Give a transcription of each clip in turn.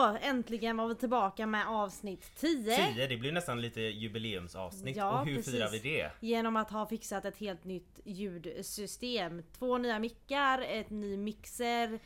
Så äntligen var vi tillbaka med avsnitt 10. 10, det blir nästan lite jubileumsavsnitt. Ja, och hur precis. firar vi det? Genom att ha fixat ett helt nytt ljudsystem. Två nya mickar, ett ny mixer.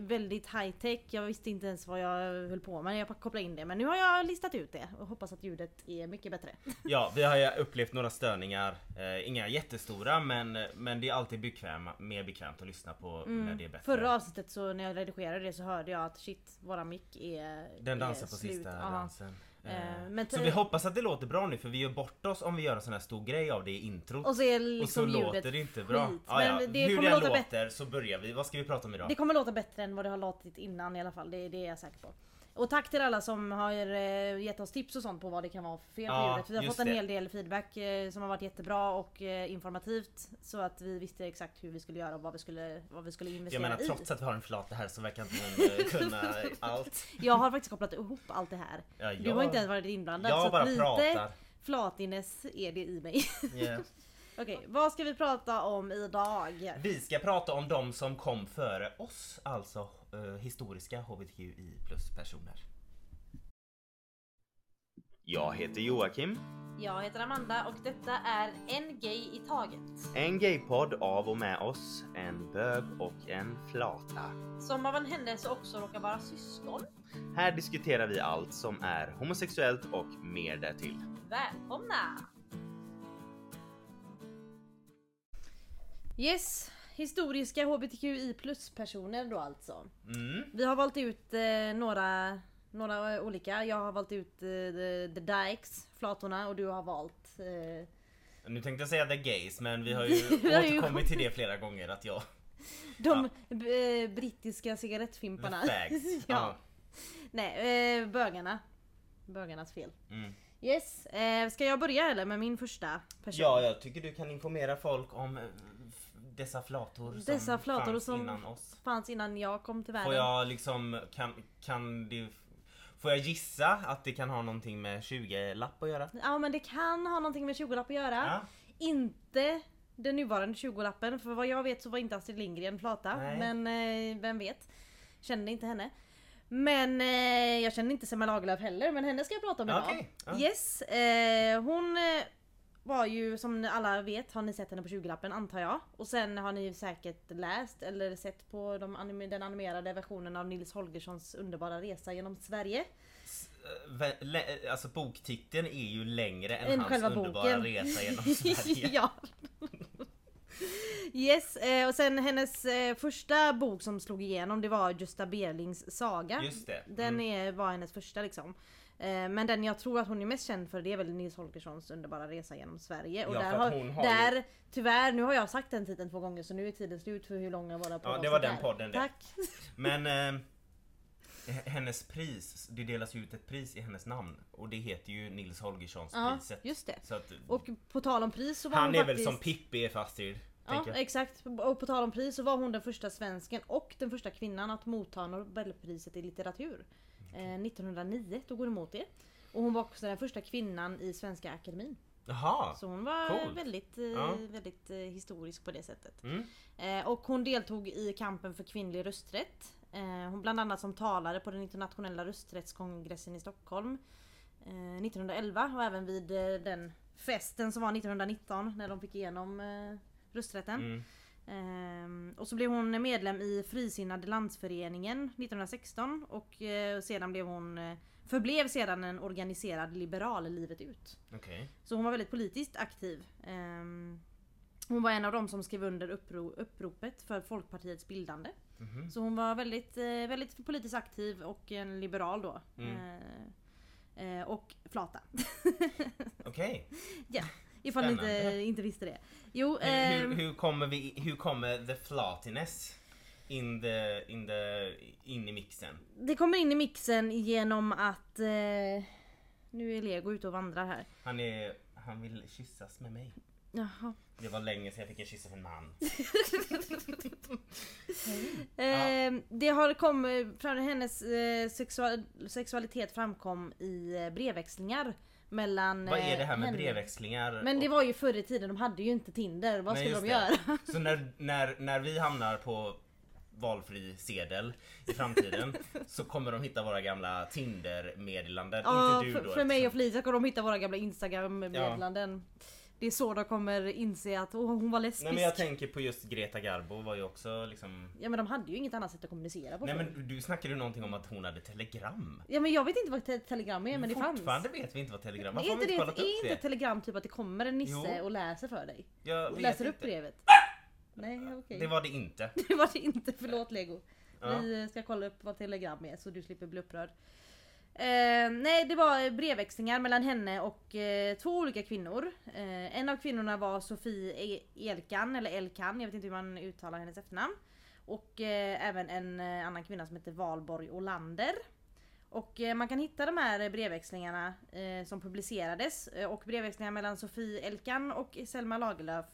Väldigt high tech. Jag visste inte ens vad jag höll på med när jag kopplade in det. Men nu har jag listat ut det och hoppas att ljudet är mycket bättre. Ja, vi har ju upplevt några störningar. Eh, inga jättestora men, men det är alltid bekväm, mer bekvämt att lyssna på när det är bättre. Mm. Förra avsnittet så när jag redigerade det så hörde jag att shit, våra mick är Den är dansar på slut. sista dansen. Eh, Eh, men så te- vi hoppas att det låter bra nu för vi gör bort oss om vi gör en sån här stor grej av det i introt. Och så är Och så liksom låter det inte bra. skit. Ja, det Hur det låter bättre. så börjar vi. Vad ska vi prata om idag? Det kommer låta bättre än vad det har låtit innan i alla fall. Det, det är jag säker på. Och tack till alla som har eh, gett oss tips och sånt på vad det kan vara för fel på Ja, ljudet. Vi har fått en det. hel del feedback eh, som har varit jättebra och eh, informativt. Så att vi visste exakt hur vi skulle göra och vad vi skulle, vad vi skulle Jag investera menar i. trots att vi har en flata här så verkar inte eh, kunna allt. Jag har faktiskt kopplat ihop allt det här. Ja, Du har jag- inte ens varit inblandad. Jag så bara lite pratar. flatiness är det i mig. Yeah. Okej, vad ska vi prata om idag? Vi ska prata om de som kom före oss, alltså eh, historiska HBTQI plus personer. Jag heter Joakim. Jag heter Amanda och detta är En Gay i Taget. En gaypodd av och med oss, en bög och en flata. Som av en händelse också råkar vara syskon. Här diskuterar vi allt som är homosexuellt och mer därtill. Välkomna! Yes, historiska HBTQI plus personer då alltså. Mm. Vi har valt ut eh, några, några olika. Jag har valt ut eh, the, the Dykes, flatorna och du har valt eh, Nu tänkte jag säga the gays men vi har ju återkommit till det flera gånger att jag... de eh, brittiska cigarettfimparna. The fags. ja. Ja. Nej, eh, bögarna. Bögarnas fel. Mm. Yes, eh, ska jag börja eller med min första person? Ja, jag tycker du kan informera folk om eh, dessa flator som Dessa flator fanns som innan oss. fanns innan jag kom till världen. Får jag liksom, kan, kan det... Får jag gissa att det kan ha någonting med 20-lapp att göra? Ja men det kan ha någonting med 20-lapp att göra. Ja. Inte den nuvarande 20-lappen för vad jag vet så var inte Astrid Lindgren flata. Nej. Men eh, vem vet. Kände inte henne. Men eh, jag känner inte Selma Lagerlöf heller men henne ska jag prata om idag. Okej, ja. Yes, eh, hon eh, var ju som alla vet, har ni sett henne på 20-lappen antar jag. Och sen har ni säkert läst eller sett på de anim- den animerade versionen av Nils Holgerssons underbara resa genom Sverige. Eh, lä- Alltså boktiteln är ju längre än Än hans själva underbara boken. resa genom Sverige. ja. Yes, eh, och sen hennes eh, första bok som slog igenom det var Gösta Berlings saga. Just det. Den Mm. är, var hennes första liksom. Eh, Men den jag tror att hon är mest känd för det är väl Nils Holgerssons underbara resa genom Sverige. Och Ja, där har, har där, tyvärr, nu har jag sagt den titeln två gånger så nu är tiden slut för hur långa våra Ja, det var den är. podden det. Tack. Men eh, hennes pris, det delas ju ut ett pris i hennes namn och det heter ju Nils Holgerssons Ja, just det. Så att, Och på tal om pris så var han hon är faktiskt... väl som Pippi är fast i, Ja exakt. Och på tal om pris så var hon den första svensken och den första kvinnan att motta Nobelpriset i litteratur. Eh, 1909 tog hon emot det. Och hon var också den första kvinnan i Svenska Akademin. Jaha! Så hon var Coolt. väldigt, eh, Ja. väldigt eh, historisk på det sättet. Mm. Eh, och hon deltog i kampen för kvinnlig rösträtt. Hon bland annat som talare på den internationella rösträttskongressen i Stockholm. Eh, 1911 och även vid den festen som var 1919 när de fick igenom rösträtten. Mm. Ehm, och så blev hon medlem i Frisinnade landsföreningen 1916 och eh, sedan blev hon eh, förblev sedan en organiserad liberal livet ut. Okej. Så hon var väldigt politiskt aktiv. Ehm, hon var en av dem som skrev under uppro uppropet för Folkpartiets bildande. Mhm. Så hon var väldigt, eh, väldigt politiskt aktiv och en liberal då. Mm. Eh, eh, och flata. Okej. ja, ifall ni inte, inte visste det. Jo, Hur, ehm, hur, hur kommer vi, hur kommer the flatiness in the, in the, in i mixen? Det kommer in i mixen genom att... Eh, nu är Lego ute och vandrar här. Han är, han vill kyssas med mig. Jaha. Det var länge sedan jag fick en kyss av en man. Eh, det har kommit, hennes eh, sexual, sexualitet framkom i eh, brevväxlingar mellan Vad är eh, det här med henne- brevväxlingar? Men det var ju förr i tiden, de hade ju inte Tinder. Vad Nej, skulle de det. göra? Så när, när, när vi hamnar på valfri sedel i framtiden så kommer de hitta våra gamla Tinder-meddelanden. Ja, inte du för, då. för mig och Felicia kommer de hitta våra gamla Instagram-meddelanden. Det är så de kommer inse att oh, hon var lesbisk. Nej men jag tänker på just Greta Garbo var ju också liksom... Ja men de hade ju inget annat sätt att kommunicera på Nej förr. men du snackade ju någonting om att hon hade telegram. Ja men jag vet inte vad te- telegram är men det fanns. Fortfarande vet vi inte vad telegram Men Varför är inte, inte det, är inte det? ett telegram typ att det kommer en nisse Jo. och läser för dig? Jag läser upp inte. brevet? Nej okej. Det var det inte. Det var det inte, förlåt Lego. Ja. Vi ska kolla upp vad telegram är så du slipper bli upprörd. Eh, nej det var brevväxlingar mellan henne och eh, två olika kvinnor. Eh, en av kvinnorna var Sofie e-, Elkan, eller Elkan, jag vet inte hur man uttalar hennes efternamn. Och eh, även en eh, annan kvinna som heter Valborg Olander. Och eh, man kan hitta de här brevväxlingarna eh, som publicerades. Eh, och brevväxlingar mellan Sofie Elkan och Selma Lagerlöf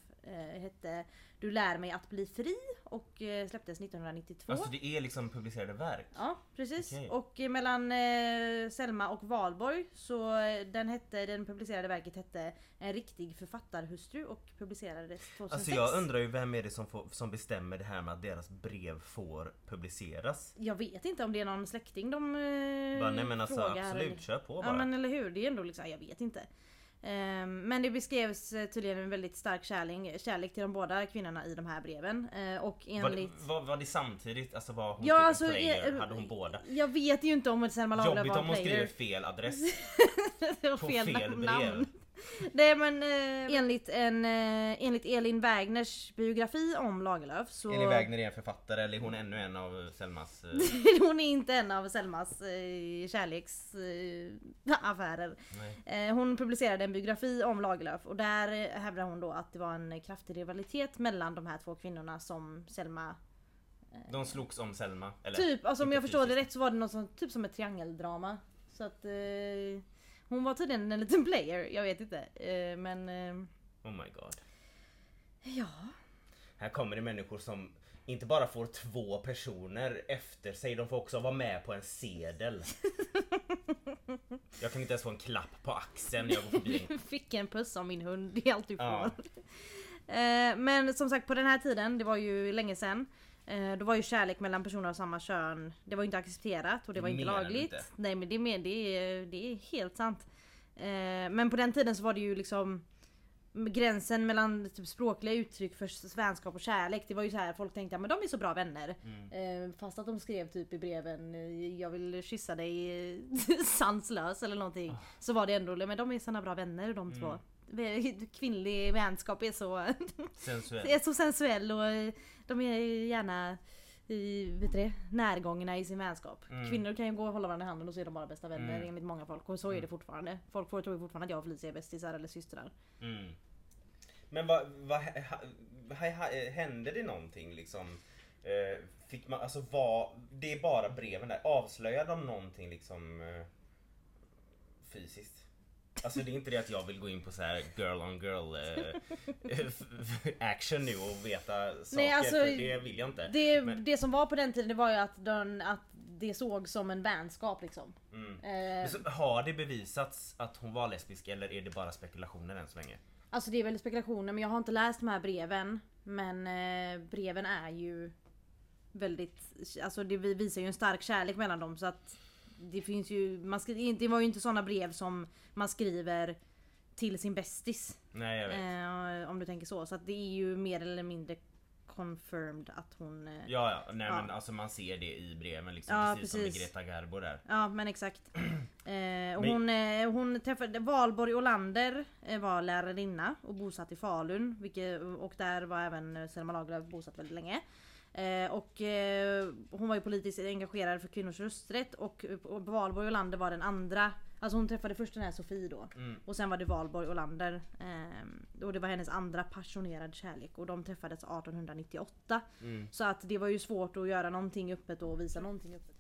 hette Du lär mig att bli fri och eh, släpptes 1992. Alltså det är liksom publicerade verk. Ja precis. Okej. Och eh, mellan eh, Selma och Valborg så eh, den hette, den publicerade verket hette En riktig författarhustru och publicerades 2006. Alltså jag undrar ju vem är det som, får, som bestämmer det här med att deras brev får publiceras? Jag vet inte om det är någon släkting de eh, Bara, nej men alltså frågar. absolut, kör på bara. Ja men eller hur, det är ändå liksom, jag vet inte. Ehm, men det beskrevs eh, tydligen en väldigt stark kärlek, kärlek till de båda kvinnorna i de här breven. Eh, och var, det, enligt... var, var det samtidigt? Alltså var hon Ja, typ alltså, en player? eh, Hade hon båda? Jag vet ju inte om Selma Lagerlöf Jobbigt var om en hon skriver player. fel adress. på fel, fel brev. Nej men eh, enligt, en, eh, enligt Elin Wägners biografi om Lagerlöf så... Elin Wägner är en författare eller är hon ännu en av Selmas... eh, hon är inte en av Selmas eh, kärleksaffärer. Eh, eh, hon publicerade en biografi om Lagerlöf och där eh, hävdar hon då att det var en kraftig rivalitet mellan de här två kvinnorna som Selma De slogs om Selma. Eller, Typ, alltså om jag förstår det rätt så var det något sånt, typ som ett triangeldrama. Så att eh, hon var tydligen en liten player, jag vet inte. Eh, men eh, Oh my god. ja. Här kommer det människor som inte bara får två personer efter sig, de får också vara med på en sedel. Jag kan inte ens få en klapp på axeln när jag går förbi en Fick en puss av min hund, det är allt du får. Ja. Eh, men som sagt på den här tiden, det var ju länge sedan. Eh, då var ju kärlek mellan personer av samma kön, det var ju inte accepterat och det var inte du lagligt. inte? Nej men det det är, det är helt sant. Eh, men på den tiden så var det ju liksom Gränsen mellan typ, språkliga uttryck för vänskap och kärlek Det var ju så här folk tänkte att de är så bra vänner Mm. eh, Fast att de skrev typ i breven Jag vill kyssa dig sanslös eller någonting Så var det ändå men de är såna bra vänner de två Mm. Kvinnlig vänskap är så, sensuell. är så sensuell och de är gärna i, vet det, närgångna i sin vänskap. Mm. Kvinnor kan ju gå och hålla varandra i handen och så är de bara bästa vänner Mm. enligt många folk. Och så är Mm. det fortfarande. Folk tror fortfarande att jag och Felicia är bästisar eller systrar. Mm. Men vad, vad hände det någonting liksom? Eh, fick man, alltså vad, det är bara breven där. Avslöjar de någonting liksom eh, fysiskt? Alltså det är inte det att jag vill gå in på så här girl on girl eh, action nu och veta saker. Nej, alltså, för det vill jag inte. Det, Men- det som var på den tiden det var ju att, de, att det såg som en vänskap liksom. Mm. Eh, Men så, har det bevisats att hon var lesbisk eller är det bara spekulationer än så länge? Alltså det är väl spekulationer men jag har inte läst de här breven. Men eh, breven är ju väldigt, alltså det visar ju en stark kärlek mellan dem så att det finns ju, man skri, det var ju inte såna brev som man skriver till sin bästis. Nej jag vet. Eh, om du tänker så. Så att det är ju mer eller mindre confirmed att hon... Eh, Ja, ja, nej Ja. men alltså man ser det i breven liksom. Ja, precis, som med precis. Greta Garbo där. Ja men exakt. Eh, och Men- hon, eh, hon träffade Valborg Olander eh, var lärarinna och bosatt i Falun. Vilket, och där var även Selma Lagerlöf bosatt väldigt länge. Eh, och eh, hon var ju politiskt engagerad för kvinnors rösträtt och, och Valborg Olander var den andra. Alltså hon träffade först den här Sofie då. Mm. Och sen var det Valborg Olander. Eh, och det var hennes andra passionerad kärlek och de träffades 1898. Mm. Så att det var ju svårt att göra någonting öppet och visa någonting öppet.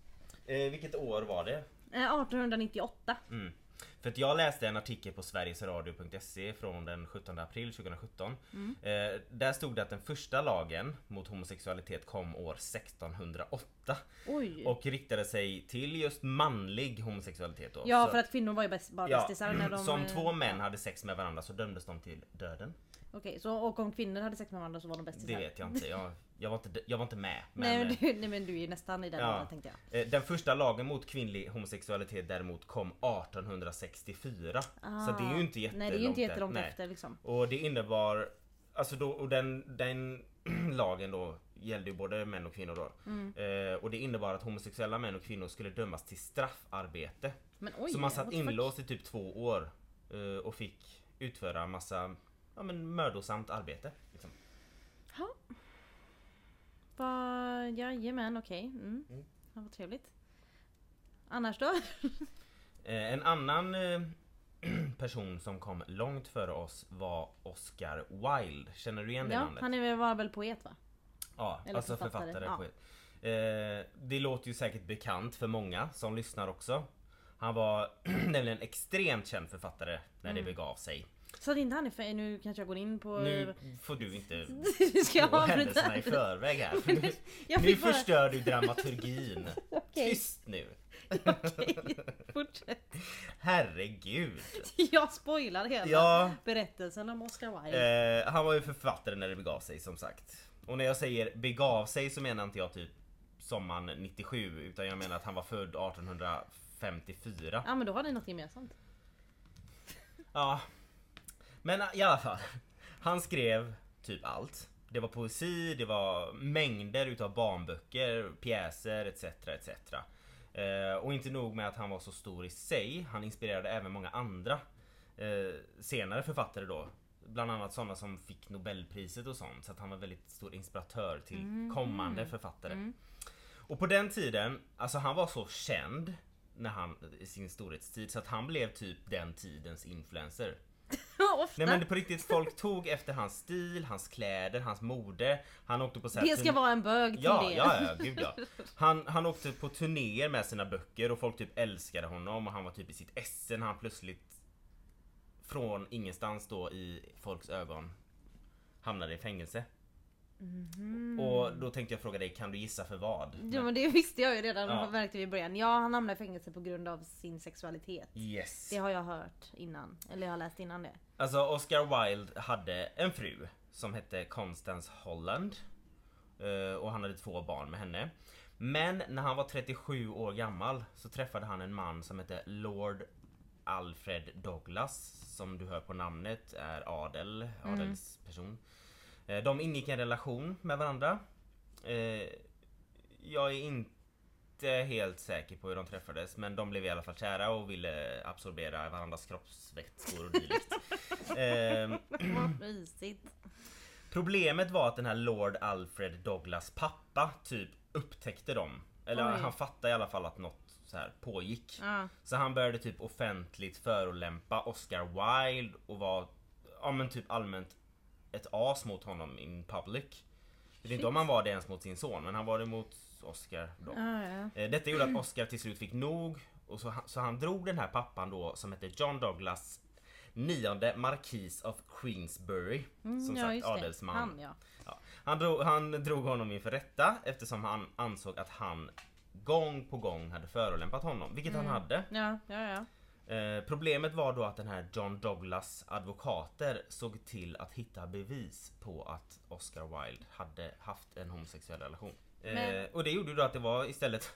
Eh, vilket år var det? Eh, 1898. Mm. För att jag läste en artikel på sverigesradio.se från den 17 april 2017. Mm. Eh, där stod det att den första lagen mot homosexualitet kom år 1608 Oj! och riktade sig till just manlig homosexualitet då. Ja Så- för att kvinnor var ju bara Ja, bästisar när de... Som eh, två män ja. hade sex med varandra så dömdes de till döden. Okej, så och om kvinnor hade sex med varandra så var de bästisar? Det vet jag inte. Jag, jag, var, inte jag var inte med. Men, Nej, men du, nej men du är nästan i den Ja. åldern tänkte jag. eh, Den första lagen mot kvinnlig homosexualitet däremot kom 1864. Så det är ju inte jättelångt Ah. Nej det är ju inte där. jättelångt Nej. efter liksom. Och det innebar, alltså då, och den, den lagen då gällde ju både män och kvinnor då. Mm. Eh, och det innebar att homosexuella män och kvinnor skulle dömas till straffarbete. Men oj! så man satt inlåst i typ två år eh, och fick utföra massa ja, men mödosamt arbete. Liksom. Va, jajamän okej. Mm. Mm. Ja, vad trevligt. Annars då? Eh, en annan eh, person som kom långt före oss var Oscar Wilde. Känner du igen det Ja, namnet? han är väl, var väl poet va? Ja, Eller alltså författare, författare. ja. poet. Eh, det låter ju säkert bekant för många som lyssnar också. Han var nämligen en extremt känd författare när Mm. det begav sig. Så att inte han är för, nu kanske jag går in på... Nu får du inte Ska gå händelserna i förväg här. för Nu, nu bara... förstör du dramaturgin. Okej, Tyst nu. okej. Fortsätt. Herregud. Jag spoilar hela Ja, berättelsen om Oscar Wilde. eh, han var ju författare när det begav sig som sagt. Och när jag säger begav sig så menar inte jag typ sommaren 97 utan jag menar att han var född 1854. Ja men då har ni något gemensamt. Ja. Men i alla fall. Han skrev typ allt. Det var poesi, det var mängder utav barnböcker, pjäser etc. etc. Eh, och inte nog med att han var så stor i sig, han inspirerade även många andra eh, senare författare då. Bland annat sådana som fick Nobelpriset och sånt. Så att han var väldigt stor inspiratör till kommande författare. Mm. Och på den tiden, alltså han var så känd när han, i sin storhetstid så att han blev typ den tidens influencer. Ofta. Nej men på riktigt, folk tog efter hans stil, hans kläder, hans mode. Han åkte på så här det ska vara en bög till Ja, det. ja, ja, gud ja. Han, han åkte på turnéer med sina böcker och folk typ älskade honom och han var typ i sitt esse när han plötsligt från ingenstans då i folks ögon hamnade i fängelse. Och då tänkte jag fråga dig, kan du gissa för vad? Ja men det visste jag ju redan, Ja. märkte vi i början. Ja han hamnade i fängelse på grund av sin sexualitet. Yes. Det har jag hört innan, eller jag har läst innan det. Alltså Oscar Wilde hade en fru som hette Constance Holland. Eh, Och han hade två barn med henne. Men när han var 37 år gammal så träffade han en man som hette Lord Alfred Douglas. Som du hör på namnet är adel, adelsperson. Eh, De ingick en relation med varandra. Eh, Jag är inte helt säker på hur de träffades men de blev i alla fall kära och ville absorbera varandras kroppsvätskor och dylikt. Ehm, Vad mysigt. Problemet var att den här Lord Alfred Douglas pappa typ upptäckte dem. Eller Oj. han fattade i alla fall att något så här pågick. Ja. Så han började typ offentligt förolämpa Oscar Wilde och var ja men typ allmänt ett as mot honom in public. Jag vet inte om han var det ens mot sin son men han var det mot Oscar då. Ja, ja. Eh, Detta gjorde att Oscar till slut fick nog och så han, så han drog den här pappan då som hette John Douglas nionde markis of Queensbury. Mm, som ja, sagt adelsman. Han ja. Han drog, han drog honom inför rätta eftersom han ansåg att han gång på gång hade förolämpat honom, vilket han hade. Ja, ja, ja. Eh, problemet var då att den här John Douglas advokater såg till att hitta bevis på att Oscar Wilde hade haft en homosexuell relation. Eh, och det gjorde då att det var istället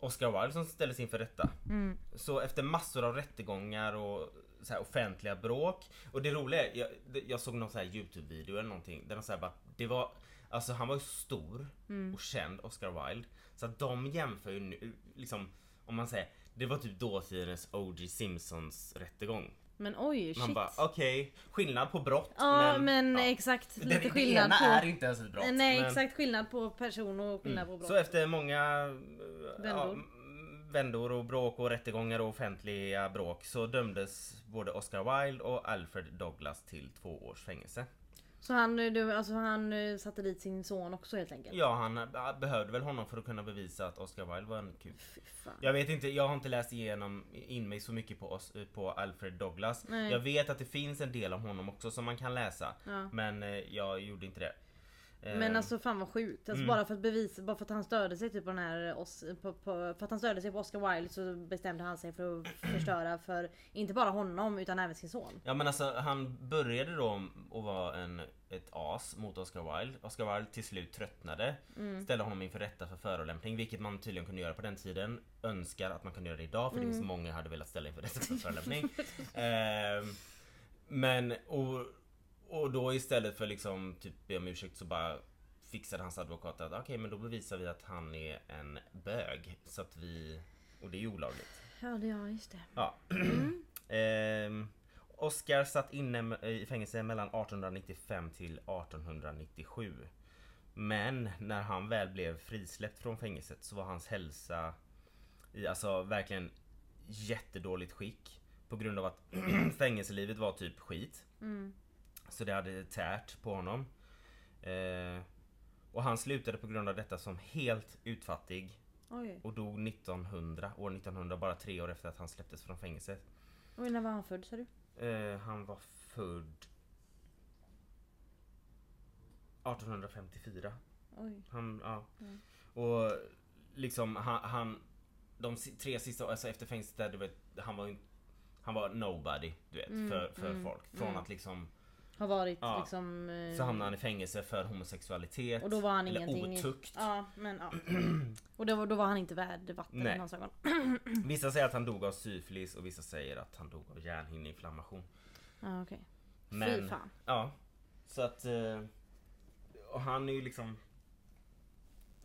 Oscar Wilde som ställdes inför rätta. Mm. Så efter massor av rättegångar och så här offentliga bråk. Och det roliga är, jag, jag såg någon så här Youtube-video eller någonting där de säger bara det var Alltså han var ju stor Mm. och känd, Oscar Wilde. Så att de jämför ju nu, liksom om man säger det var typ dåtidens O.J. Simpsons rättegång. Men oj, shit. Man bara okej, skillnad på brott ja men, ja. exakt. Det, Lite det skillnad ena på... är inte ens ett brott. Nej men- exakt skillnad på person och skillnad på brott. Så efter många eh, Vändor. m- vändor och bråk och rättegångar och offentliga bråk så dömdes både Oscar Wilde och Alfred Douglas till två års fängelse. Så han, du, alltså, han eh, satte dit sin son också helt enkelt? Ja, han eh, behövde väl honom för att kunna bevisa att Oscar Wilde var en kuk. Jag vet inte, jag har inte läst igenom in mig så mycket på, oss, på Alfred Douglas. Nej. Jag vet att det finns en del om honom också som man kan läsa. Ja. Men eh, jag gjorde inte det. Eh, Men alltså fan vad sjukt. Alltså Mm. bara för att bevisa, bara för att han störde sig typ på den här Os, på, på, för att han störde sig på Oscar Wilde så bestämde han sig för att förstöra för inte bara honom utan även sin son. Ja men alltså han började då att vara en, ett as mot Oscar Wilde. Oscar Wilde till slut tröttnade. Mm. Ställde honom inför rätta för förolämpning, vilket man tydligen kunde göra på den tiden. Önskar att man kunde göra det idag för det är Mm. många hade velat ställa inför rätta för förolämpning. Ehm, men och, och då istället för liksom typ be om ursäkt så bara fixade hans advokat att okej men då bevisar vi att han är en bög. Så att vi... Och det är ju olagligt. Ja det ja just det. Ja. Ehm, Oscar satt inne i fängelse mellan 1895 till 1897. Men när han väl blev frisläppt från fängelset så var hans hälsa i alltså verkligen jättedåligt skick. På grund av att fängelselivet var typ skit. Mm. Så det hade tärt på honom. Eh, och han slutade på grund av detta som helt utfattig Oj. och dog 1900, år 1900, bara tre år efter att han släpptes från fängelset. Oj när var han född sa du? Eh, han var född 1854. Oj. Han, ja. Mm. Och liksom han, han de tre sista åren, alltså efter fängelset där, du vet, han var ju han var nobody, du vet, Mm, för, för mm, folk. Från mm. att liksom, Har varit Ja. liksom... eh, så hamnade han i fängelse för homosexualitet. Och då var han eller ingenting... otukt. Ja men ja. Och då, då var han inte värd vatten Nej. i hans ögon. Vissa säger att han dog av syfilis och vissa säger att han dog av hjärnhinneinflammation. Ja okej. Fy Men, fan. ja. Så att... eh, Och han är ju liksom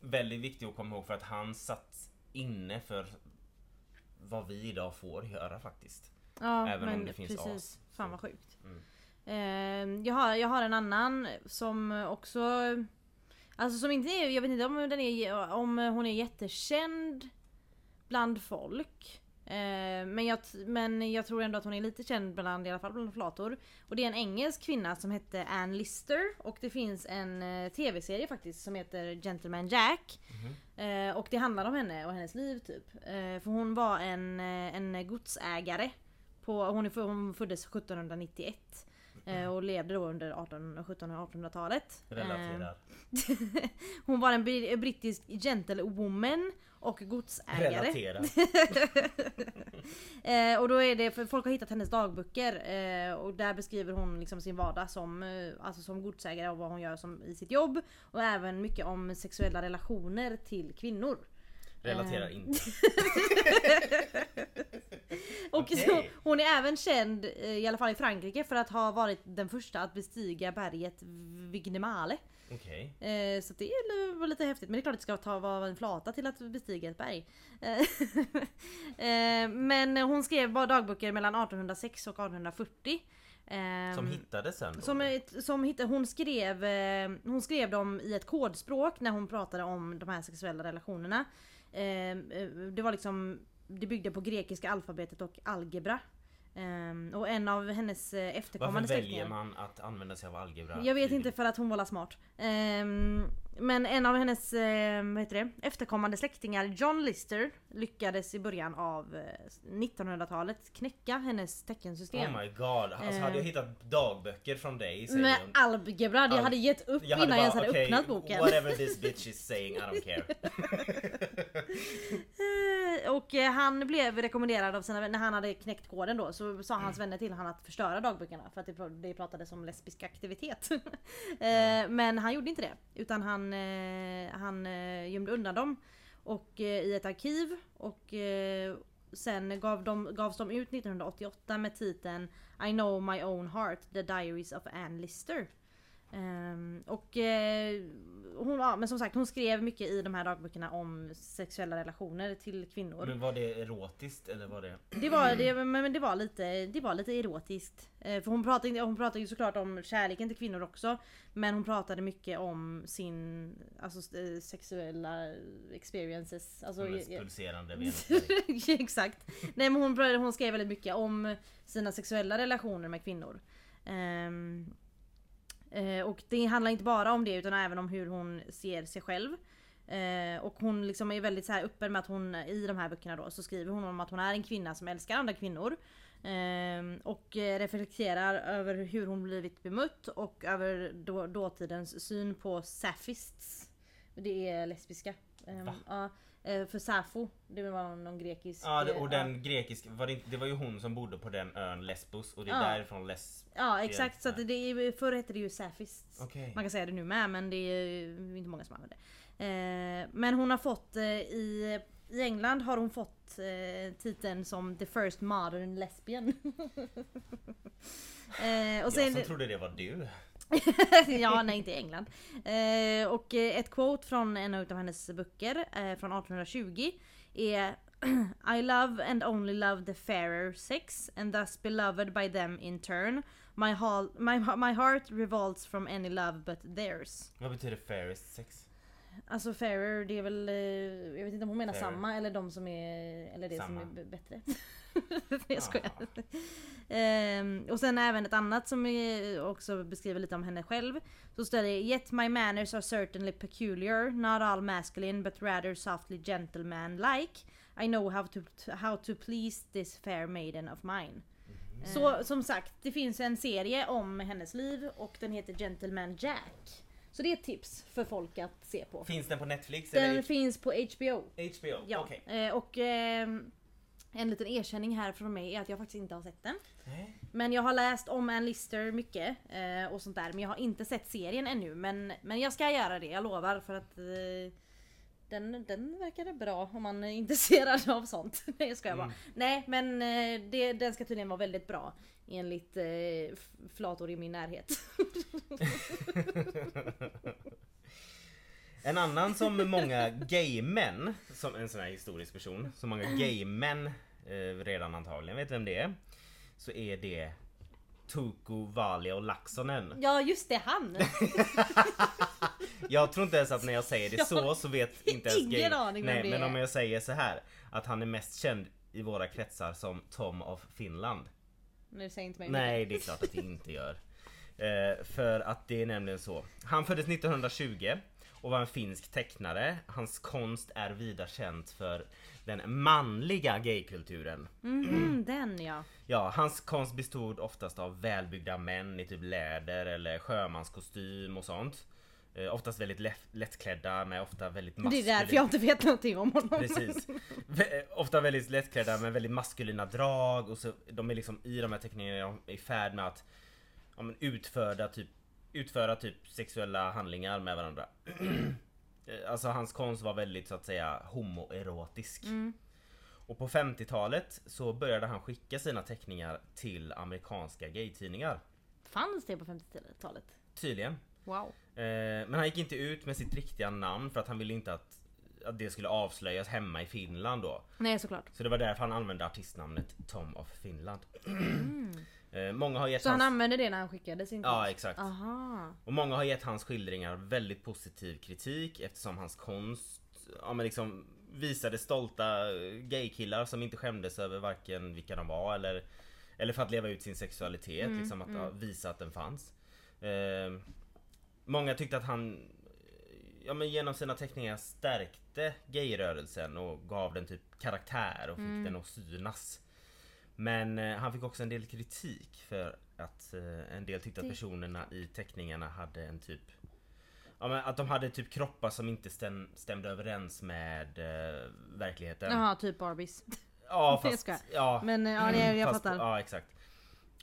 väldigt viktig att komma ihåg för att han satt inne för vad vi idag får göra faktiskt. Ja Även om men det finns precis. as. Fan vad sjukt. Mm. Eh, jag, har, jag har en annan som också... Alltså som inte är, jag vet inte om, den är, om hon är jättekänd bland folk. Eh, men, jag, men jag tror ändå att hon är lite känd bland, i alla fall bland flator. Och det är en engelsk kvinna som hette Ann Lister. Och det finns en eh, tv-serie faktiskt som heter Gentleman Jack. Eh, och det handlar om henne och hennes liv typ. För hon var en, eh, en godsägare. På, hon, hon föddes 1791. Eh, Och levde då under 18, 1700 och 1800-talet. Eh, Relaterar. hon var en bri- brittisk gentlewoman och godsägare. Relaterar. Eh, och då är det, för folk har hittat hennes dagböcker eh, och där beskriver hon liksom sin vardag som, eh, alltså som godsägare och vad hon gör som, i sitt jobb. Och även mycket om sexuella relationer till kvinnor. Relaterar Eh. inte. Och Okej. så, hon är även känd, eh, i alla fall i Frankrike, för att ha varit den första att bestiga berget Vignemale. Okej. Eh, så det är- var lite häftigt. Men det är klart att det ska ta, vara en flata till att bestiga ett berg. Eh, eh, men hon skrev bara dagböcker mellan 1806 och 1840. Eh, Som hittades sen då? som, som hittade, hon, skrev, eh, hon skrev dem i ett kodspråk när hon pratade om de här sexuella relationerna. Eh, eh, det var liksom Det byggde på grekiska alfabetet och algebra. Eh, och en av hennes Varför efterkommande väljer släktingar man att använda sig av algebra? jag vet inte för att hon var smart. Ehm, men en av hennes eh, vad heter det, efterkommande släktingar, John Lister, lyckades i början av eh, 1900-talet knäcka hennes teckensystem. Oh my god, alltså Eh. hade jag hittat dagböcker från dig säger med hon- algebra, jag Al- hade gett upp jag innan jag ens hade okej, öppnat boken. Whatever this bitch is saying, I don't care. Eh, Och eh, han blev rekommenderad av sina vänner, när han hade knäckt koden då så sa hans vänner till honom att förstöra dagböckerna för att det, det pratades om lesbisk aktivitet. Eh, Men han gjorde inte det utan han, eh, han eh, gömde undan dem och, eh, i ett arkiv och eh, sen gav de, gavs de ut 1988 med titeln I know my own heart, the diaries of Anne Lister. Ehm, och eh, hon, ja, men som sagt hon skrev mycket i de här dagböckerna om sexuella relationer till kvinnor. Men var det erotiskt eller var det... Det var, det, men det var lite, det var lite erotiskt. Eh, För hon pratade, hon pratade ju såklart om kärleken till kvinnor också. Men hon pratade mycket om sin alltså, eh, sexuella experiences. Alltså, jag- pulserande? Exakt. Nej men hon, hon skrev väldigt mycket om sina sexuella relationer med kvinnor. Ehm, eh, och det handlar inte bara om det utan även om hur hon ser sig själv. Eh, och hon liksom är väldigt så här öppen med att hon i de här böckerna då så skriver hon om att hon är en kvinna som älskar andra kvinnor. Ehm, och eh, reflekterar över hur hon blivit bemött och över då, dåtidens syn på saphists. Det är lesbiska. Ehm, Va? ja, eh, för Safo, det var någon grekisk... Ja, eh, och den grekiska, var det, det var ju hon som bodde på den ön Lesbos och det är Ja. därifrån Les... Ja exakt, så att det är, förr hette det ju Saphists. Okej. Man kan säga det nu med men det är inte många som använder det. Eh, men hon har fått eh, i, i England har hon fått eh, titeln som the first modern lesbian. eh, och Jag som trodde det var du. ja, nej inte i England. Eh, och ett quote från en av hennes böcker eh, från 1820 är I love and only love the fairer sex and thus beloved by them in turn. My, hall, my, my heart revolts from any love but theirs. Vad betyder fairest sex? Alltså fairer det är väl, eh, jag vet inte om hon menar Fairer. samma eller de som är, eller det som Samma. är b- bättre. jag skojar. Ehm, och sen även ett annat som också beskriver lite om henne själv. Så står det Yet my manners are certainly peculiar, not all masculine but rather softly gentleman-like. I know how to, how to please this fair maiden of mine. Så som sagt, det finns en serie om hennes liv och den heter Gentleman Jack. Så det är ett tips för folk att se på. Finns den på Netflix Den eller finns på HBO. HBO? Ja. Okej. Eh, och ehm, en liten erkänning här från mig är att jag faktiskt inte har sett den. Nej. Men jag har läst om Ann Lister mycket eh, och sånt där. Men jag har inte sett serien ännu. Men, men jag ska göra det, jag lovar. För att eh, den, den verkade bra om man är intresserad av sånt. Nej jag skojar bara. Mm. Nej men eh, det, den ska tydligen vara väldigt bra. Enligt eh, flator i min närhet. En annan som många gaymän, som en sån här historisk person, som många gaymän eh, redan antagligen vet vem det är. Så är det Tuku Valia och Laxonen. ja just det, han! Jag tror inte ens att när jag säger det så så vet inte ens ingen gay- aning Nej det men är. om jag säger så här att han är mest känd i våra kretsar som Tom of Finland. Nu säger inte mig Nej, det är klart att det inte gör. Eh, för att det är nämligen så. Han föddes 1920 och var en finsk tecknare. Hans konst är vida känt för den manliga gaykulturen. Mhm, den ja. Ja, hans konst bestod oftast av välbyggda män i typ läder eller sjömanskostym och sånt. Eh, oftast väldigt lätt, lättklädda med ofta väldigt Det är maskulina... därför jag inte vet någonting om honom. Precis. Eh, Ofta väldigt lättklädda med väldigt maskulina drag och så de är liksom i de här teckningarna i färd med att ja, men utföra typ utföra typ sexuella handlingar med varandra. Eh, alltså hans konst var väldigt så att säga homoerotisk. Mm. Och på 50-talet så började han skicka sina teckningar till amerikanska gaytidningar. Fanns det på 50-talet? Tydligen. Wow. Eh, men han gick inte ut med sitt riktiga namn för att han ville inte att, att det skulle avslöjas hemma i Finland då. Nej såklart. Så det var därför han använde artistnamnet Tom of Finland. Eh, många har gett Så han hans... använde det när han skickade sin Ja konst? exakt. Aha. Och många har gett hans skildringar väldigt positiv kritik eftersom hans konst ja, men liksom visade stolta eh, gaykillar som inte skämdes över varken vilka de var eller Eller för att leva ut sin sexualitet, Mm, liksom att mm. ja, visa att den fanns. Eh, många tyckte att han Ja men genom sina teckningar stärkte gayrörelsen och gav den typ karaktär och fick Mm. den att synas. Men eh, han fick också en del kritik för att eh, en del tyckte att personerna i teckningarna hade en typ Ja men att de hade typ kroppar som inte stäm, stämde överens med eh, verkligheten. Jaha, typ Barbies. Ja Jag fast... skojar. Ja, Men eh, ja, det, jag fast, fattar. Ja exakt.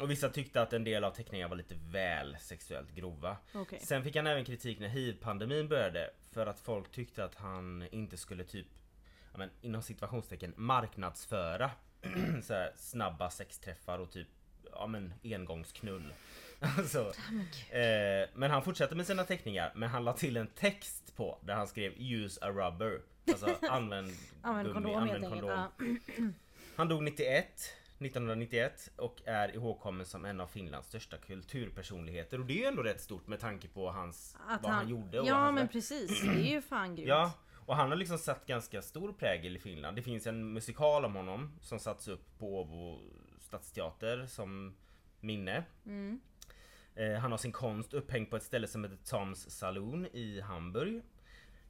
Och vissa tyckte att en del av teckningarna var lite väl sexuellt grova. Okej. Sen fick han även kritik när hiv-pandemin började för att folk tyckte att han inte skulle typ ja, men, inom situationstecken marknadsföra så här, snabba sexträffar och typ ja, men, engångsknull. alltså, eh, men han fortsatte med sina teckningar men han la till en text på där han skrev Use a rubber. Alltså använd, Använd gummi, kondom använd kondom. Han dog 91 1991 och är ihågkommen som en av Finlands största kulturpersonligheter och det är ju ändå rätt stort med tanke på hans, Att vad han, gjorde och Ja men precis, det är ju fan grymt. Ja, och han har liksom satt ganska stor prägel i Finland. Det finns en musikal om honom som satts upp på Åbo stadsteater som minne. Mm. Eh, han har sin konst upphängd på ett ställe som heter Toms Saloon i Hamburg.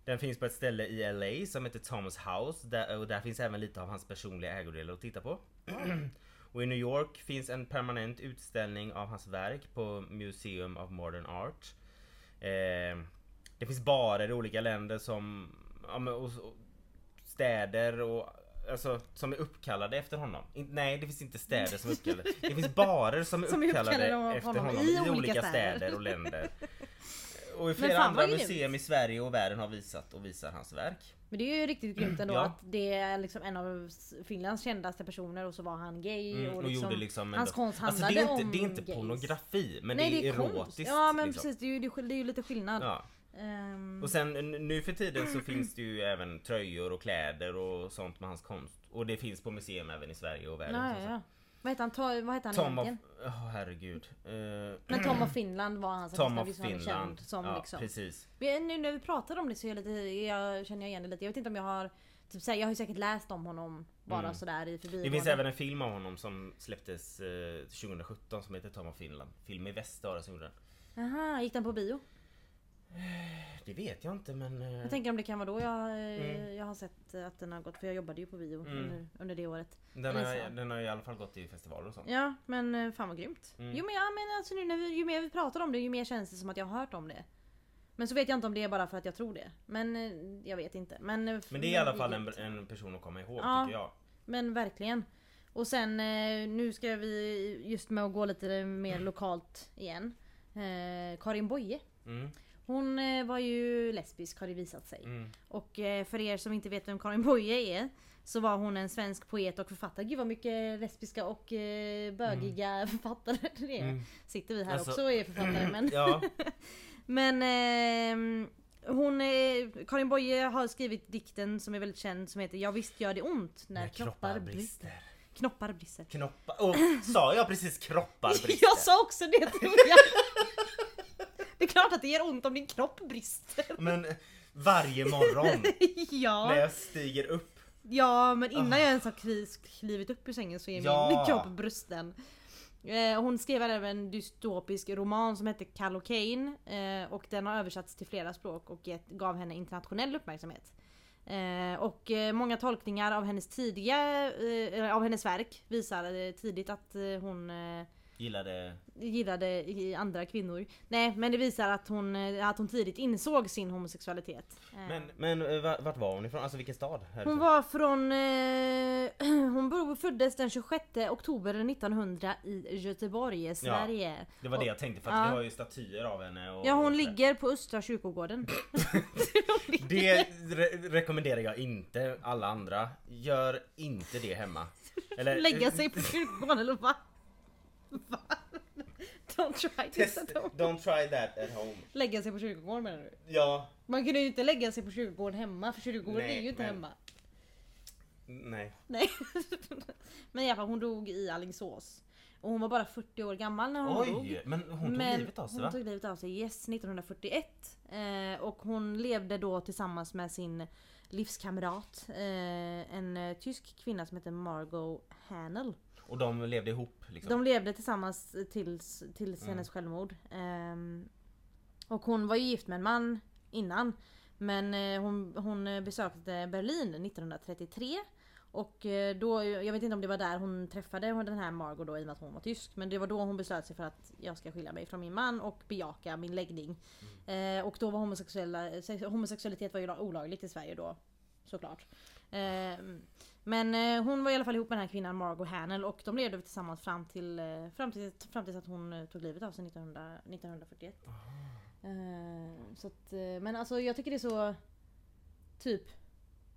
Den finns på ett ställe i LA som heter Toms House där, och där finns även lite av hans personliga ägodelar att titta på. Och i New York finns en permanent utställning av hans verk på Museum of Modern Art. Eh, det finns barer i olika länder som ja, men, och, och städer och Alltså som är uppkallade efter honom. In, nej det finns inte städer som är uppkallade. Det finns barer som är Som är uppkallade uppkallade efter honom honom, i olika olika städer. städer och länder. Och i flera andra museum i Sverige och världen har visat och visar hans verk. Men det är ju riktigt grymt ändå Ja. att det är liksom en av Finlands kändaste personer och så var han gay Mm, och och liksom, gjorde liksom hans konst alltså, handlade det är inte, om Det är inte gays. pornografi men Nej det är, konst. erotiskt. Ja men liksom. precis, det är, ju, det är ju lite skillnad. Ja. Ehm, Och sen nu för tiden så finns det ju även tröjor och kläder och sånt med hans konst. Och det finns på museum även i Sverige och världen. ja, som ja. Vad heter han, Ta- vad heter han Tom of... egentligen? Oh, herregud. Eh, Men Tom of Finland var hans Tom artista, of han Finland. känd som ja, liksom. precis. Nu när vi pratar om det så är jag lite, jag känner jag igen det lite. Jag vet inte om jag har Typ såhär, jag har ju säkert läst om honom bara Mm. sådär i förbigående. Det finns även en film av honom som släpptes eh, 2017 som heter Tom of Finland. Film i väst gjorde den. Aha, gick den på bio? Det vet jag inte men... eh, Jag tänker om det kan vara då jag, eh, Mm. jag har sett att den har gått, för jag jobbade ju på bio Mm. under, under det året. den, har, den har i alla fall gått i festivaler och sånt. Ja men eh, fan vad grymt. Mm. Jo men, ja, men alltså nu när vi, ju mer vi pratar om det ju mer känns det som att jag har hört om det. Men så vet jag inte om det är bara för att jag tror det. Men jag vet inte. Men, Men det är i alla fall en, en person att komma ihåg Ja. tycker jag. Men verkligen. Och sen nu ska vi just med att gå lite mer lokalt igen. Eh, Karin Boye. Mm, Hon eh, var ju lesbisk har det visat sig. mm. Och eh, för er som inte vet vem Karin Boye är så var hon en svensk poet och författare. Gud vad mycket lesbiska och eh, bögiga författare det är. Mm. Sitter vi här Alltså- också och är författare men... Ja, Men eh, hon, eh, Karin Boye har skrivit dikten som är väldigt känd som heter Jag visst gör det ont när, när knoppar brister. Knoppar brister. Knoppar... Oh, sa jag precis kroppar brister? Jag sa också det tror jag. Klart att det gör ont om din kropp brister. Men varje morgon när Ja, jag stiger upp. ja men innan jag ens har klivit upp ur sängen så är Ja. min kropp brusten. Eh, Hon skrev även en dystopisk roman som hette Callocane eh, och den har översatts till flera språk och gett, gav henne internationell uppmärksamhet. Eh, och eh, många tolkningar av hennes tidiga, eh, av hennes verk visar eh, tidigt att eh, hon eh, Gillade... gillade andra kvinnor. Nej men det visar att hon, eh, att hon tidigt insåg sin homosexualitet. Eh, Men, men eh, va- vart var hon ifrån? Alltså vilken stad? härifrån? hon var från... Eh, hon föddes den 26 oktober 1900 i Göteborg, Sverige. Det var det jag tänkte för att Ja. vi har ju statyer av henne och, Ja hon och ligger på Östra kyrkogården. Det re- rekommenderar jag inte alla andra. Gör inte det hemma. Eller, Lägga sig på kyrkogården eller va? Don't try this Test, at home. don't try that at home. Lägga sig på kyrkogården menar du? Ja, Man kunde ju inte lägga sig på kyrkogården hemma för kyrkogården Nej, är ju inte men- hemma. nej. Nej. Men i alla fall hon dog i Alingsås. Och hon var bara 40 år gammal när hon dog. Oj, men hon tog Men livet av sig hon va? tog livet av sig, yes, 1941. Eh, och hon levde då tillsammans med sin livskamrat. Eh, en tysk kvinna som heter Margot Hanel. Och de levde ihop liksom? De levde tillsammans tills, tills Mm. hennes självmord. Ehm, och hon var ju gift med en man innan. Men eh, hon, hon besökte Berlin 1933. Och eh, då, jag vet inte om det var där hon träffade den här Margot då i och med att hon var tysk. Men det var då hon beslöt sig för att jag ska skilja mig från min man och bejaka min läggning. Eh, och då var homosexuella, sex- homosexualitet var ju olagligt i Sverige då. Såklart. Eh, men eh, hon var i alla fall ihop med den här kvinnan Margot Hanel och de levde tillsammans fram till, eh, fram till, fram tills att hon eh, tog livet av sig 1900, 1941. Eh, så att, eh, men alltså jag tycker det är så Typ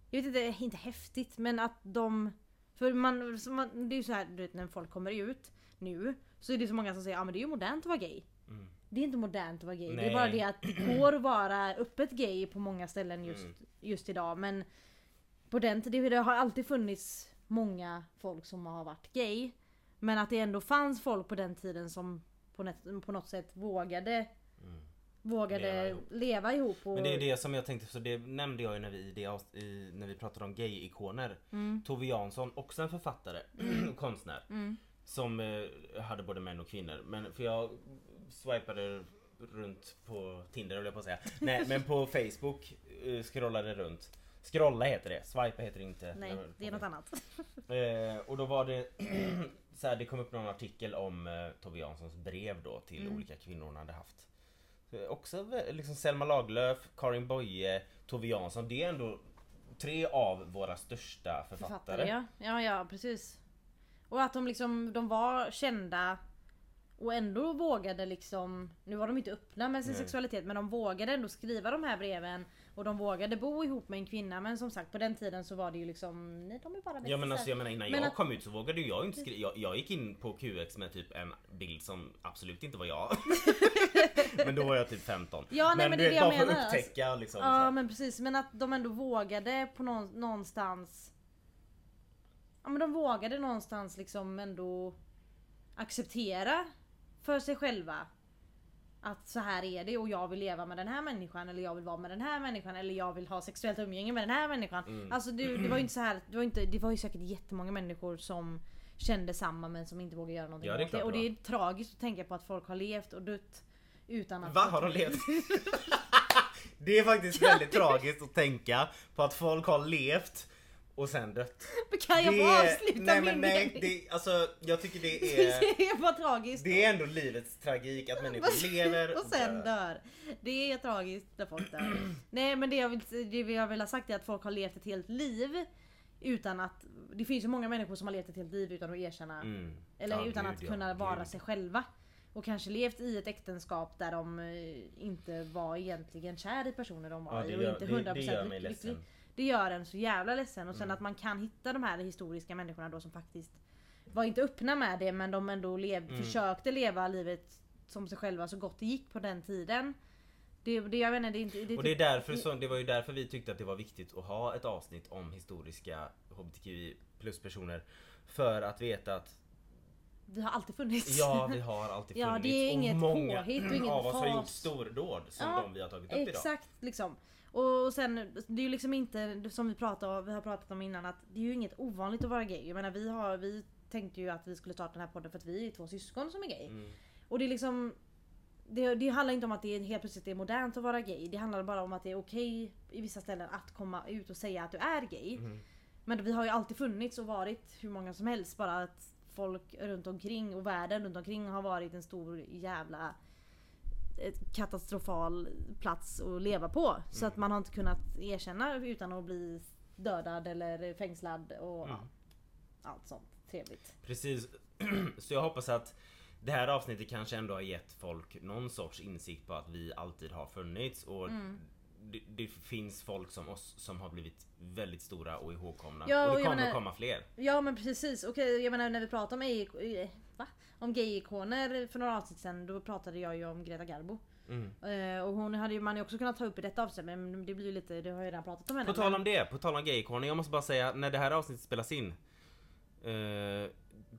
Jag vet inte, inte häftigt men att de För man, man det är ju så här du vet när folk kommer ut Nu Så är det så många som säger ja ah, men det är ju modernt att vara gay Mm. Det är inte modernt att vara gay. Det Nej. är bara det att det går att vara öppet gay på många ställen just, Mm. just idag. Men på den tiden, det har alltid funnits många folk som har varit gay. Men att det ändå fanns folk på den tiden som på, något- på något sätt vågade Mm. Vågade Leva leva ihop. ihop. och, Men det är det som jag tänkte, så det nämnde jag ju när vi, det, i, när vi pratade om gay-ikoner. Mm. Tove Jansson, också en författare och konstnär. Mm. Som eh, hade både män och kvinnor. Men för jag swipade runt på Tinder höll jag på att säga. Nej men på Facebook eh, scrollade runt. Scrolla heter det, swipa heter det inte. Nej, det är något annat. Eh, och då var det så här, det kom upp någon artikel om eh, Tove Janssons brev då till Mm. olika kvinnor hon hade haft. Så, också vä- liksom Selma Lagerlöf, Karin Boye, Tove Jansson. Det är ändå tre av våra största författare. Författare ja. Ja ja precis. Och att de liksom, de var kända och ändå vågade liksom, nu var de inte öppna med sin Nej. sexualitet men de vågade ändå skriva de här breven och de vågade bo ihop med en kvinna men som sagt på den tiden så var det ju liksom, nej de är bara Ja men bästisar. alltså jag menar innan Men jag att- kom ut så vågade ju jag inte skriva. Jag, jag gick in på QX med typ en bild som absolut inte var jag. men då var jag typ 15. Ja, nej, men det är det jag bara för menar, att upptäcka liksom. så Ja här. men precis, men att de ändå vågade på nå- någonstans Ja men de vågade någonstans liksom ändå acceptera för sig själva att så här är det och jag vill leva med den här människan eller jag vill vara med den här människan eller jag vill ha sexuellt umgänge med den här människan. Mm. Alltså det, det var ju inte så här, det var, inte, det var ju säkert jättemånga människor som kände samma men som inte vågade göra någonting Ja, det åt det. Och det det är tragiskt att tänka på att folk har levt och dött utan att... Va? Har de levt? det är faktiskt väldigt tragiskt att tänka på att folk har levt och sen dött. Kan jag få avsluta nej, min men nej, det, alltså, jag tycker det är... Det är bara tragiskt. Det är ändå livets tragik att människor lever och sen dör. Det är tragiskt när folk dör. Nej men det jag, vill, det jag vill ha sagt är att folk har levt ett helt liv utan att... Det finns ju många människor som har levt ett helt liv utan att erkänna. Mm. Eller Ja, utan gud, att ja. kunna vara Gud. sig själva. Och kanske levt i ett äktenskap där de eh, inte var egentligen kär i personer de var Ja, i och gör, inte det, 100% det gör mig lycklig. Det gör en så jävla ledsen och sen Mm. att man kan hitta de här historiska människorna då som faktiskt var inte öppna med det men de ändå lev, Mm. försökte leva livet som sig själva så gott det gick på den tiden. Det, det jag inte, det. Det är Och det är typ- därför så, det var ju därför vi tyckte att det var viktigt att ha ett avsnitt om historiska HBTQI plus personer. För att veta att det har alltid funnits. ja, vi har alltid Ja, funnits. det är inget och många påhitt och inget av oss har gjort stordåd som Ja, de vi har tagit upp idag. Exakt liksom. Och sen, det är ju liksom inte som vi, pratade, vi har pratat om innan att det är ju inget ovanligt att vara gay. Jag menar vi har, vi tänkte ju att vi skulle starta den här podden för att vi är två syskon som är gay. Mm. Och det är liksom det, det handlar inte om att det helt plötsligt är modernt att vara gay. Det handlar bara om att det är okej i vissa ställen att komma ut och säga att du är gay. Mm. Men vi har ju alltid funnits och varit hur många som helst. Bara att folk runt omkring och världen runt omkring har varit en stor jävla katastrofal plats att leva på. Så att man har inte kunnat erkänna utan att bli dödad eller fängslad och Mm. allt sånt trevligt. Precis. Så jag hoppas att det här avsnittet kanske ändå har gett folk någon sorts insikt på att vi alltid har funnits och Mm. Det, det finns folk som oss som har blivit väldigt stora och ihågkomna. Ja, och och det kommer menar- komma fler. Ja men precis. Okej, jag menar när vi pratade om, ej- eh, va? om gay-ikoner för några avsnitt sen då pratade jag ju om Greta Garbo. Mm. Eh, och hon hade ju man ju också kunnat ta upp i detta avsnitt men det blir ju lite, det har jag redan pratat om henne. På tal om det, på tal om gayikoner. Jag måste bara säga, när det här avsnittet spelas in. Eh,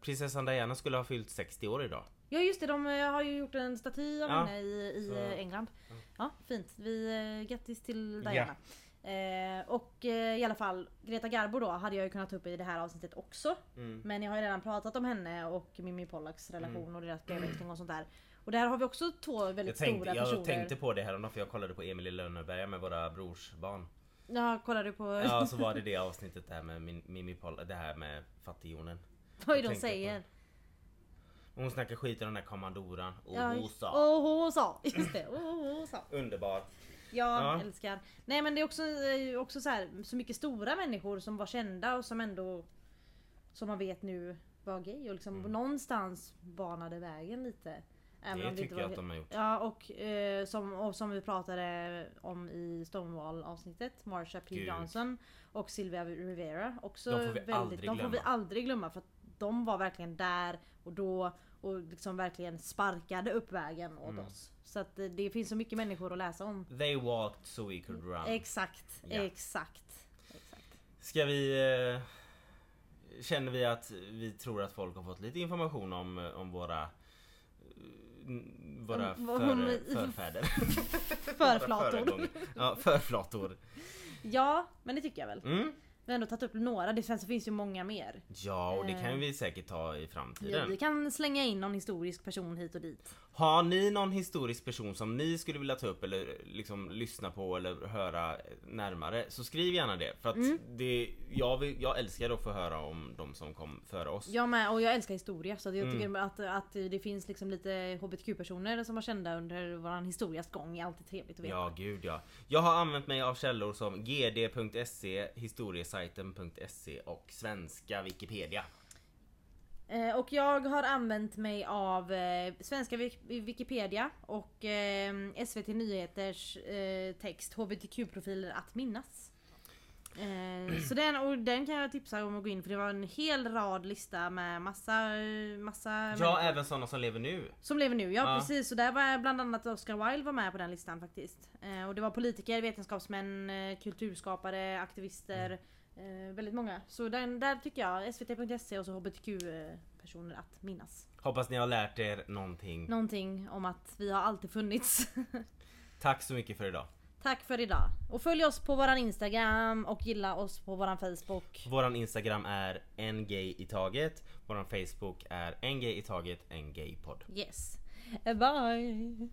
prinsessan Diana skulle ha fyllt 60 år idag. Ja just det, de eh, har ju gjort en staty av Ja, henne i, i så- eh, England. ja. Ja fint. Vi, eh, grattis till Ja. Diana. Eh, och eh, i alla fall Greta Garbo då hade jag ju kunnat ta upp i det här avsnittet också. Mm. Men jag har ju redan pratat om henne och Mimmi Pollaks relation och deras brevväxling och sånt där. Och där har vi också två väldigt Jag tänkte, stora jag personer. tänkte på det häromdagen för jag kollade på Emil i Lönneberga med våra brorsbarn. Ja, kollar du på Ja, så var det det avsnittet där med min- Mimmi Poll, det här med fattighjonen. vad jag de tänkte säger? Hon snackar skit om den här kommandoran. Och Ja, hon sa. Och hon sa, just det. Och hon sa. Underbar. Ja, Ja. älskar. Nej men det är också, också så, här, så mycket stora människor som var kända och som ändå som man vet nu var gay och liksom Mm. någonstans banade vägen lite. Även Det inte tycker jag att de har gjort. Ja och, eh, som, och som vi pratade om i Stonewall avsnittet, Marsha P Gud. Johnson och Sylvia Rivera. Också De får vi väldigt, aldrig de får vi glömma. aldrig glömma för att de var verkligen där och då och liksom verkligen sparkade upp vägen åt Mm. oss. Så att det, det finns så mycket människor att läsa om. They walked so we could run. Exakt, Ja. exakt. exakt. Ska vi... Eh, känner vi att vi tror att folk har fått lite information om, eh, om våra... eh, Våra för, förfäder. Förflator. Ja, förflator. Ja, men det tycker jag väl. Mm. Vi har ändå tagit upp några, det sen så finns ju många mer. Ja, och det kan Eh. vi säkert ta i Ja, framtiden. vi kan slänga in någon historisk person hit och dit. Har ni någon historisk person som ni skulle vilja ta upp eller liksom lyssna på eller höra närmare så skriv gärna det. För att Mm. det, jag, vill, jag älskar att få höra om de som kom före oss. Jag med, och jag älskar historia så jag Mm. tycker att, att det finns liksom lite HBTQ-personer som var kända under våran historias gång är alltid trevligt att veta. Ja, gud ja. Jag har använt mig av källor som gd.se, historiesajten.se och svenska Wikipedia. Eh, och jag har använt mig av eh, svenska Wik- Wikipedia och eh, SVT Nyheters text HBTQ-profiler att minnas. Så den, och den kan jag tipsa om att gå in för det var en hel rad lista med massa, massa Ja, människor även sådana som lever nu. som lever nu. Ja, Ja. precis, och där var bland annat Oscar Wilde var med på den listan faktiskt. Och det var politiker, vetenskapsmän, kulturskapare, aktivister. Eh, väldigt många. Så den, där tycker jag, svt.se och så HBTQ-personer att minnas. Hoppas ni har lärt er någonting. Någonting om att vi har alltid funnits. Tack så mycket för idag. Tack för idag. Och följ oss på våran Instagram och gilla oss på våran Facebook. Våran Instagram är en gay i taget. Våran Facebook är en gay i taget, en gaypodd. Yes. Bye!